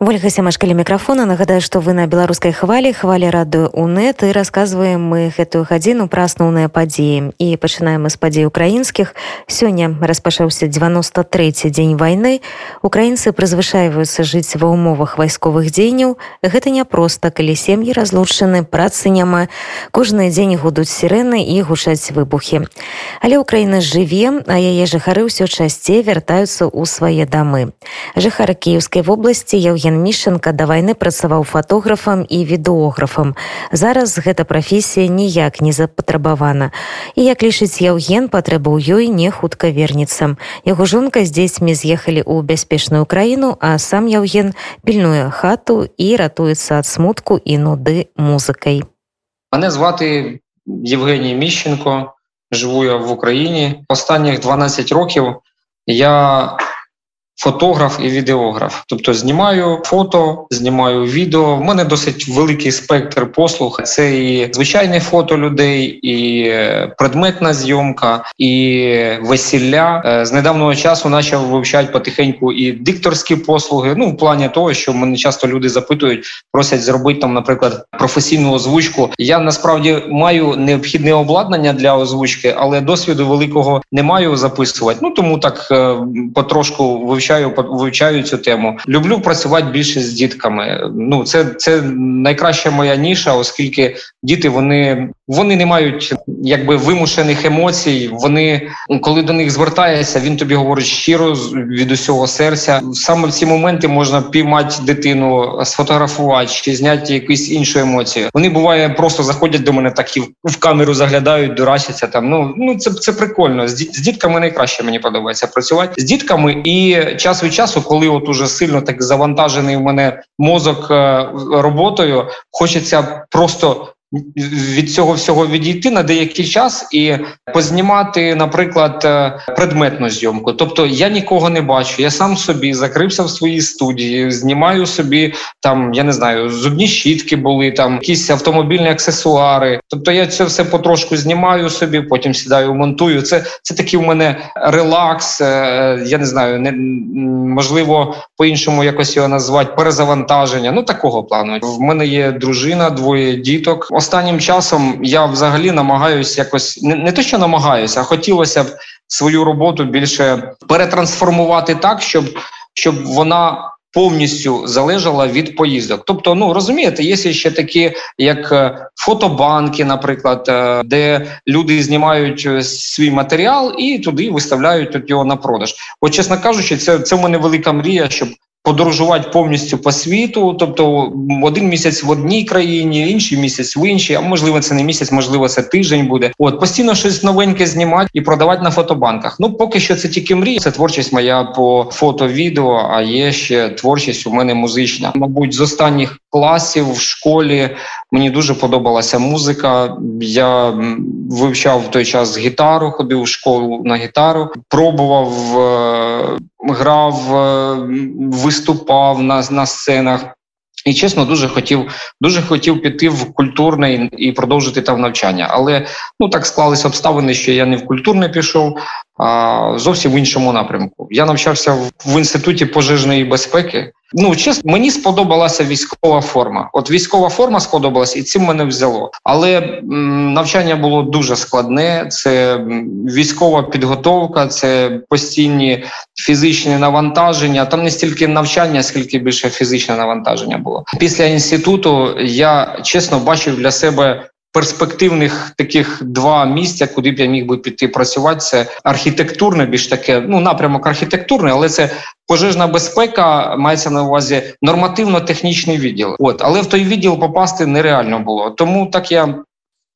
ольга сямашкалі мікрафона. Нагадаю што вы на беларускай хвалі хвалі радыё унет і расказваем мы гэтую гадзіну пра асноўныя падзеі. І пачынаем з падзей украінскіх. Сёння распачаўся 93 дзень вайны. Украінцы прызвышайваюцца жыць ва ўмовах вайсковых дзеянняў. Гэта няпроста калі сем'і разлучаны працы няма. Кожны дзень гудуць сірэны і гучаць выбухі. Але украіна жыве а яе жыхары ўсё часцей вяртаюцца ў свае дамы. Жыхары кіеўскай вобласці я Евген мішанка да вайны працаваў фатографам і відэографам зараз гэта прафесія ніяк не запатрабавана і як лічыць яўген патрэба ў ёй не хутка вернецца яго жонка з дзецьмі з'ехалі ў бяспечную краіну а сам яўген пільнуе хату і ратуецца ад смутку і нуды музыкай мене звати Євгеній Міщенко живу я в Україні останніх 12 років я фотограф і відеограф. Тобто знімаю фото, знімаю відео. У мене досить великий спектр послуг. Це і звичайне фото людей, і е, предметна зйомка, і весілля. Е, з недавнього часу почав вивчати потихеньку і дикторські послуги. Ну, в плані того, що мене часто люди запитують, просять зробити там, наприклад, професійну озвучку. Я насправді маю необхідне обладнання для озвучки, але досвіду великого не маю записувати. Ну тому так е, потрошку вивчаю вивчаю вивчаю цю тему. Люблю працювати більше з дітками. Ну це це найкраща моя ніша, оскільки діти вони вони не мають якби вимушених емоцій. Вони коли до них звертаєшся, він тобі говорить щиро від усього серця. Саме в ці моменти можна піймати дитину, сфотографувати чи зняти якусь іншу емоцію. Вони буває просто заходять до мене, так і в камеру заглядають, дурачаться там. Ну ну це це прикольно. З дітками найкраще мені подобається працювати з дітками і час від часу, коли от уже сильно так завантажений в мене мозок е, роботою, хочеться просто від цього всього відійти на деякий час і познімати, наприклад, е, предметну зйомку. Тобто я нікого не бачу. Я сам собі закрився в своїй студії, знімаю собі там, я не знаю, зубні щітки були там, якісь автомобільні аксесуари. Тобто, я це все потрошку знімаю собі, потім сідаю, монтую. Це це такий у мене релакс. Е, я не знаю, не можливо по іншому якось його назвати перезавантаження. Ну такого плану. В мене є дружина, двоє діток останнім часом я взагалі намагаюся якось не, не те, що намагаюся, а хотілося б свою роботу більше перетрансформувати так, щоб, щоб вона. Повністю залежала від поїздок, тобто, ну розумієте, є ще такі, як е, фотобанки, наприклад, е, де люди знімають е, свій матеріал і туди виставляють його на продаж. От, чесно кажучи, це це в мене велика мрія, щоб подорожувати повністю по світу, тобто один місяць в одній країні, інший місяць в іншій, а можливо, це не місяць, можливо, це тиждень буде. От постійно щось новеньке знімати і продавати на фотобанках. Ну поки що це тільки мрія. Це творчість моя по фото, відео. А є ще творчість у мене музична. Мабуть, з останніх класів в школі мені дуже подобалася музика. Я вивчав в той час гітару, ходив в школу на гітару, пробував е, грав, е, виступав на, на сценах. І чесно, дуже хотів дуже хотів піти в культурне і продовжити там навчання. Але ну так склалися обставини, що я не в культурне пішов, зовсім в іншому напрямку. Я навчався в інституті пожежної безпеки. Ну чесно, мені сподобалася військова форма. От військова форма сподобалася, і цим мене взяло. Але м, навчання було дуже складне. Це військова підготовка, це постійні фізичні навантаження. Там не стільки навчання, скільки більше фізичне навантаження було. Після інституту я чесно бачив для себе перспективних таких два місця, куди б я міг би піти працювати. Це архітектурне, більш таке, ну напрямок архітектурний, але це пожежна безпека. Мається на увазі нормативно-технічний відділ. От але в той відділ попасти нереально було. Тому так я.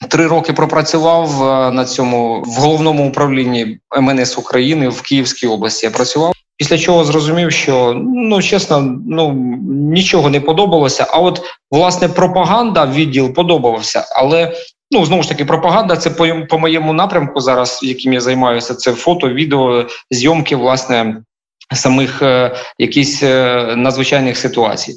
Три роки пропрацював е, на цьому в головному управлінні МНС України в Київській області. Я працював Після чого зрозумів, що ну чесно, ну нічого не подобалося. А от власне пропаганда відділ подобався, але ну знову ж таки пропаганда це по по моєму напрямку зараз, яким я займаюся. Це фото, відео, зйомки, власне, самих е, якісь е, надзвичайних ситуацій.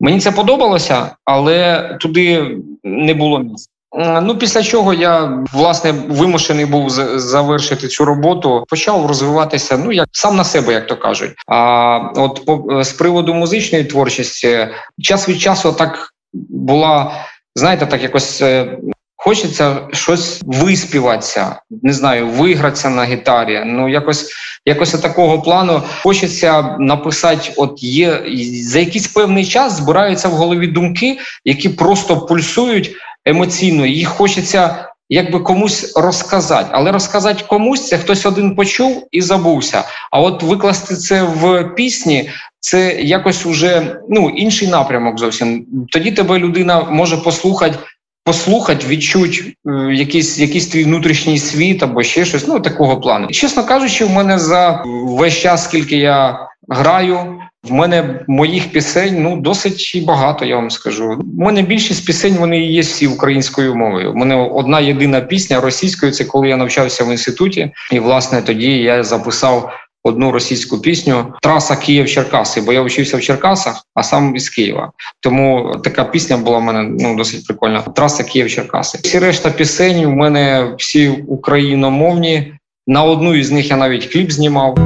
Мені це подобалося, але туди не було місця. Ну, після чого я власне вимушений був завершити цю роботу, почав розвиватися. Ну як сам на себе, як то кажуть. А от по з приводу музичної творчості, час від часу так була, знаєте, так якось е, Хочеться щось виспіватися, не знаю, вигратися на гітарі. Ну якось якось такого плану хочеться написати. От є за якийсь певний час збираються в голові думки, які просто пульсують емоційно. Їх хочеться якби комусь розказати, але розказати комусь це хтось один почув і забувся. А от викласти це в пісні. Це якось уже ну інший напрямок. Зовсім тоді тебе людина може послухати послухати, відчуть е, якийсь якийсь твій внутрішній світ або ще щось. Ну такого плану. Чесно кажучи, в мене за весь час, скільки я граю, в мене моїх пісень ну досить багато. Я вам скажу. У мене більшість пісень вони є всі українською мовою. У мене одна єдина пісня російською. Це коли я навчався в інституті, і власне тоді я записав одну російську пісню Траса Київ-Черкаси, бо я вчився в Черкасах, а сам із Києва. Тому така пісня була в мене ну досить прикольна. Траса Київ-Черкаси. Всі решта пісень у мене всі україномовні. На одну із них я навіть кліп знімав.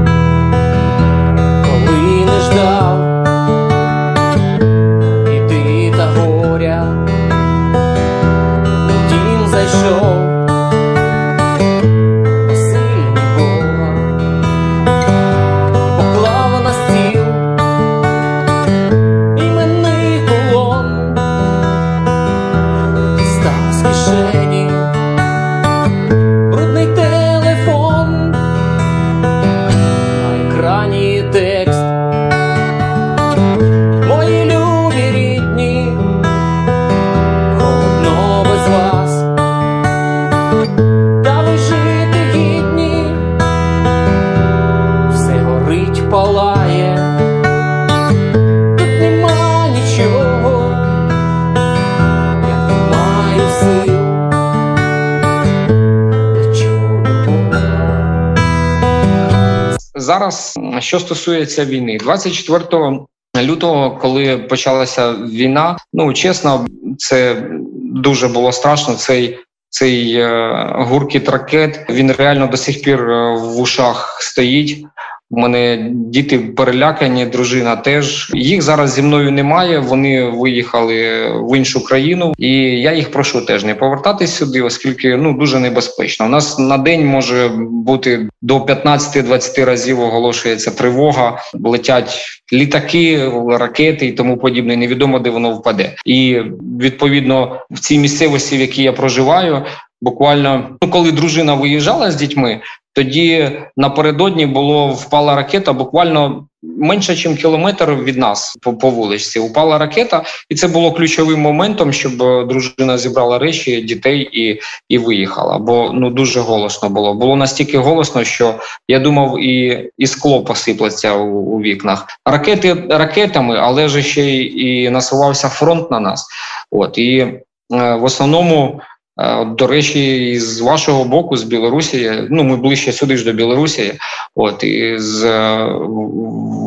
Зараз, що стосується війни, 24 лютого, коли почалася війна, ну чесно, це дуже було страшно. Цей цей е, гуркіт ракет він реально до сих пір е, в ушах стоїть. У мене діти перелякані, дружина теж їх зараз зі мною немає. Вони виїхали в іншу країну, і я їх прошу теж не повертатись сюди, оскільки ну дуже небезпечно. У нас на день може бути до 15-20 разів оголошується тривога, летять літаки, ракети і тому подібне. Невідомо де воно впаде. І відповідно в цій місцевості, в якій я проживаю. Буквально ну, коли дружина виїжджала з дітьми, тоді напередодні було впала ракета буквально менше, ніж кілометр від нас по, по вулиці. Упала ракета, і це було ключовим моментом, щоб е, дружина зібрала речі дітей і і виїхала. Бо ну дуже голосно було. Було настільки голосно, що я думав, і і скло посиплеться у, у вікнах. Ракети ракетами, але ж ще й і насувався фронт на нас. От і е, в основному. Е, до речі, з вашого боку, з Білорусі, ну ми ближче сюди ж до Білорусі. От і з е,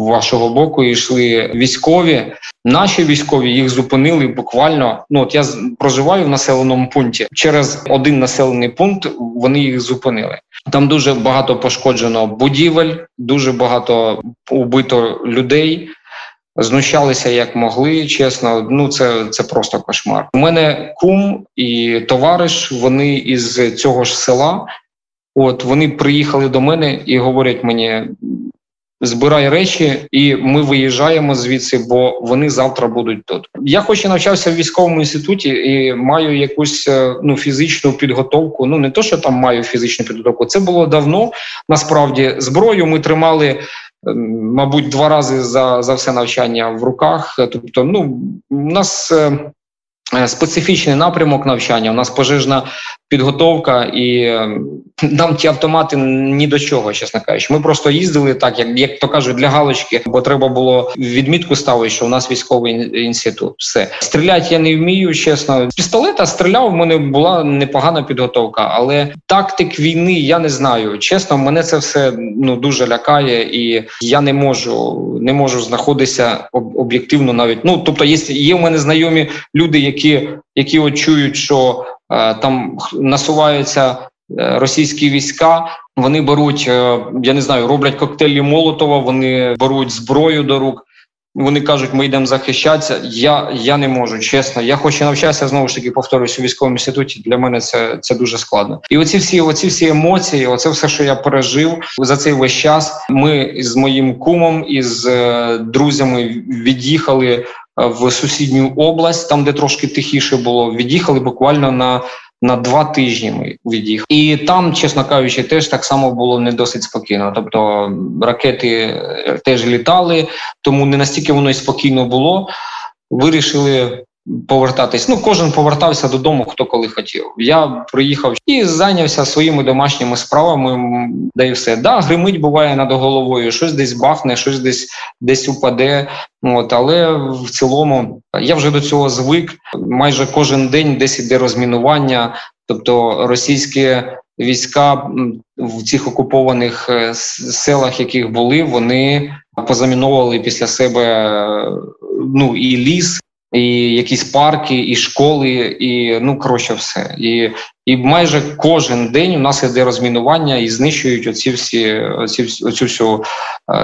вашого боку йшли військові. Наші військові їх зупинили буквально. Ну от я проживаю в населеному пункті. Через один населений пункт вони їх зупинили. Там дуже багато пошкоджено будівель, дуже багато убито людей знущалися як могли. Чесно, ну це це просто кошмар. У мене кум і товариш. Вони із цього ж села. От вони приїхали до мене і говорять мені. Збирай речі, і ми виїжджаємо звідси, бо вони завтра будуть тут. Я хоч і навчався в військовому інституті і маю якусь е, ну фізичну підготовку. Ну не то, що там маю фізичну підготовку. Це було давно. Насправді зброю ми тримали мабуть, два рази за за все навчання в руках. Тобто, ну у нас е, Е, специфічний напрямок навчання. У нас пожежна підготовка, і е, нам ті автомати ні до чого, чесно кажучи. Ми просто їздили так, як як то кажуть, для галочки, бо треба було відмітку ставити, що у нас військовий інститут. Все стріляти я не вмію. Чесно, з пістолета стріляв. У мене була непогана підготовка, але тактик війни я не знаю. Чесно, мене це все ну дуже лякає, і я не можу не можу знаходитися об'єктивно навіть. Ну тобто, є, є в мене знайомі люди, які які от чують, що там насуваються російські війська. Вони беруть, я не знаю, роблять коктейлі Молотова. Вони беруть зброю до рук. Вони кажуть, ми йдемо захищатися. Я я не можу, чесно. Я хочу навчатися знову ж таки повторюсь у військовому інституті. Для мене це це дуже складно. І оці всі, оці всі емоції, оце все, що я пережив за цей весь час. Ми з моїм кумом і з е, друзями від'їхали е, в сусідню область, там де трошки тихіше було. Від'їхали буквально на на два тижні ми від'їхали. і там, чесно кажучи, теж так само було не досить спокійно. Тобто ракети е, теж літали, тому не настільки воно і спокійно було. Вирішили повертатись. Ну кожен повертався додому, хто коли хотів. Я приїхав і зайнявся своїми домашніми справами. Да і все да гримить буває над головою. Щось десь бахне, щось десь десь упаде. От але в цілому я вже до цього звик. Майже кожен день десь іде розмінування, тобто російські. Війська в цих окупованих е, селах, яких були, вони позаміновували після себе ну і ліс, і якісь парки, і школи, і ну коротше, все. І і майже кожен день у нас іде розмінування і знищують оці всі оці, оцю всю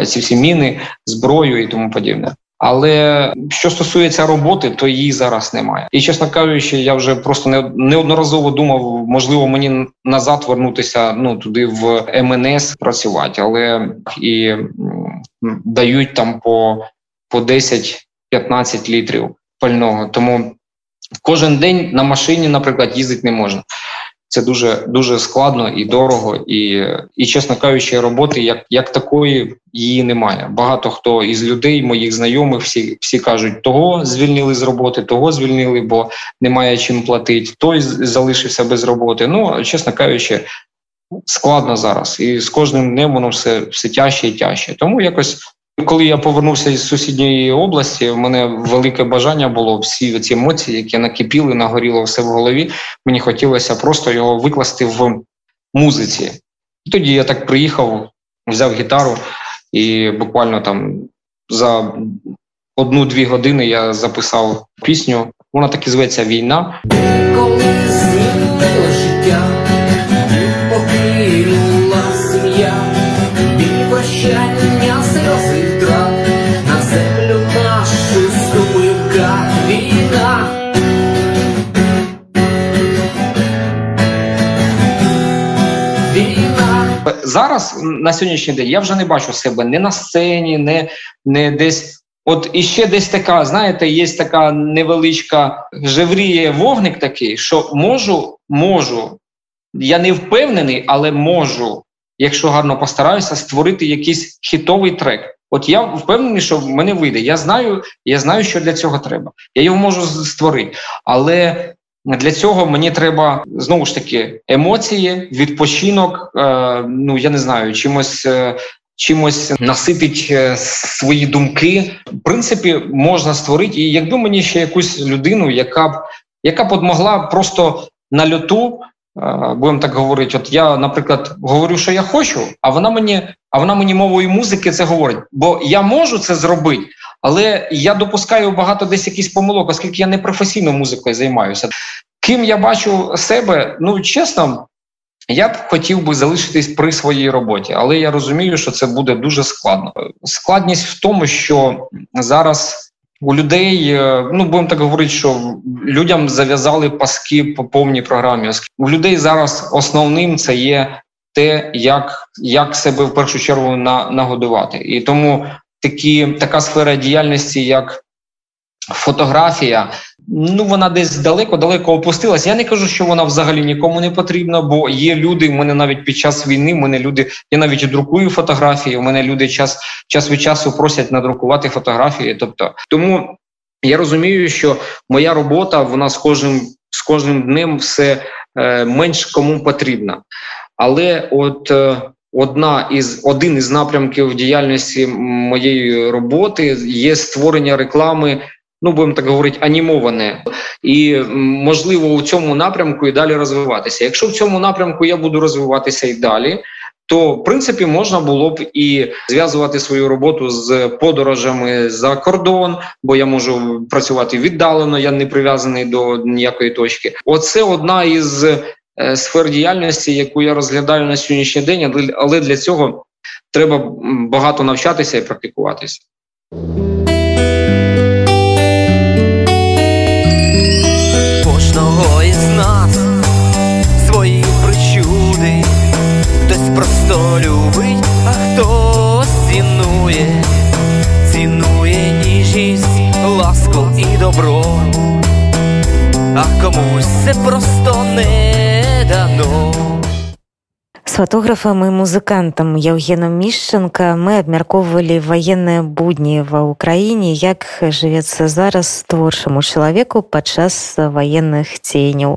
ці всі міни, зброю і тому подібне. Але що стосується роботи, то її зараз немає. І чесно кажучи, я вже просто не неодноразово думав, можливо, мені назад вернутися ну туди в МНС працювати, але і дають там по по 10-15 літрів пального. Тому кожен день на машині, наприклад, їздити не можна. Це дуже дуже складно і дорого, і, і чесно кажучи, роботи як як такої її немає. Багато хто із людей, моїх знайомих, всі всі кажуть, того звільнили з роботи, того звільнили, бо немає чим платити. Той залишився без роботи. Ну чесно кажучи, складно зараз, і з кожним днем воно все все тяжче і тяжче. Тому якось коли я повернувся із сусідньої області, в мене велике бажання було всі ці емоції, які накипіли, нагоріло все в голові. Мені хотілося просто його викласти в музиці. І тоді я так приїхав, взяв гітару, і буквально там за одну-дві години я записав пісню. Вона так і зветься Війна. Коли життя, зараз на сьогоднішній день я вже не бачу себе не на сцені, не, не десь. От іще десь така, знаєте, є така невеличка жевріє вогник такий, що можу, можу. Я не впевнений, але можу, якщо гарно постараюся, створити якийсь хітовий трек. От я впевнений, що в мене вийде. Я знаю, я знаю, що для цього треба. Я його можу створити. Але для цього мені треба знову ж таки емоції, відпочинок. Е, ну я не знаю, чимось. Е, чимось наситить е, свої думки, в принципі, можна створити. І якби мені ще якусь людину, яка б яка б от могла просто на льоту, будемо так говорити, от я, наприклад, говорю, що я хочу, а вона мені, а вона мені мовою музики це говорить. Бо я можу це зробити, але я допускаю багато десь якісь помилок, оскільки я не професійно музикою займаюся. Ким я бачу себе, ну чесно, я б хотів би залишитись при своїй роботі, але я розумію, що це буде дуже складно. Складність в тому, що зараз у людей, е, ну будемо так говорити, що людям зав'язали паски по повній програмі. У людей зараз основним це є те, як як себе в першу чергу на, нагодувати. І тому такі така сфера діяльності, як фотографія, ну вона десь далеко-далеко опустилась. Я не кажу, що вона взагалі нікому не потрібна, бо є люди. в мене навіть під час війни. в мене люди. Я навіть друкую фотографії. У мене люди час час від часу просять надрукувати фотографії. Тобто, тому я розумію, що моя робота вона з кожним з кожним днем все е, менш кому потрібна. Але от е, одна із один із напрямків діяльності моєї роботи є створення реклами ну будемо так говорити, анімоване, і можливо у цьому напрямку і далі розвиватися. Якщо в цьому напрямку я буду розвиватися і далі. то в принципі можна було б і зв'язувати свою роботу з подорожами за кордон, бо я можу працювати віддалено, я не прив'язаний до ніякої точки. Оце одна із сфер діяльності, яку я розглядаю на сьогоднішній день, але для цього треба багато навчатися і практикуватися. Кожного із нас фотографам і музыкантам Яўгенам Мішчанка мы абмяркоўвалі ваенныя будні ва ўкраіне, як жывецца зараз творчаму чалавеку падчас ваенных ценяў.